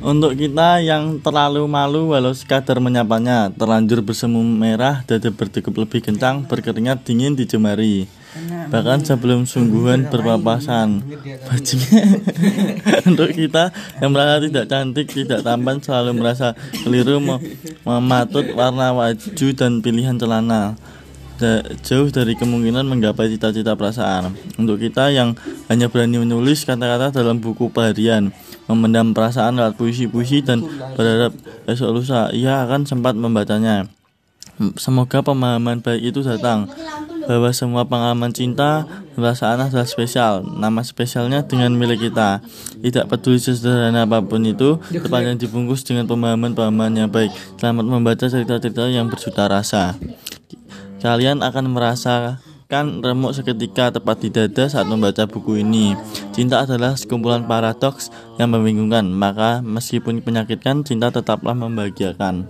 Untuk kita yang terlalu malu walau sekadar menyapanya, terlanjur bersemu merah, dada berdegup lebih kencang, berkeringat dingin di jemari. Bahkan sebelum sungguhan berpapasan. Untuk kita yang merasa tidak cantik, tidak tampan, selalu merasa keliru mem- mematut warna baju dan pilihan celana. Da- jauh dari kemungkinan menggapai cita-cita perasaan. Untuk kita yang hanya berani menulis kata-kata dalam buku harian, memendam perasaan lewat puisi-puisi dan berharap esok lusa ia akan sempat membacanya. Semoga pemahaman baik itu datang bahwa semua pengalaman cinta perasaan adalah spesial. Nama spesialnya dengan milik kita. Tidak peduli sesederhana apa pun itu, tepatnya dibungkus dengan pemahaman-pemahaman yang baik. Selamat membaca cerita-cerita yang berjuta rasa. Kalian akan merasakan remuk seketika tepat di dada saat membaca buku ini. Cinta adalah sekumpulan paradoks yang membingungkan, maka meskipun menyakitkan, cinta tetaplah membahagiakan.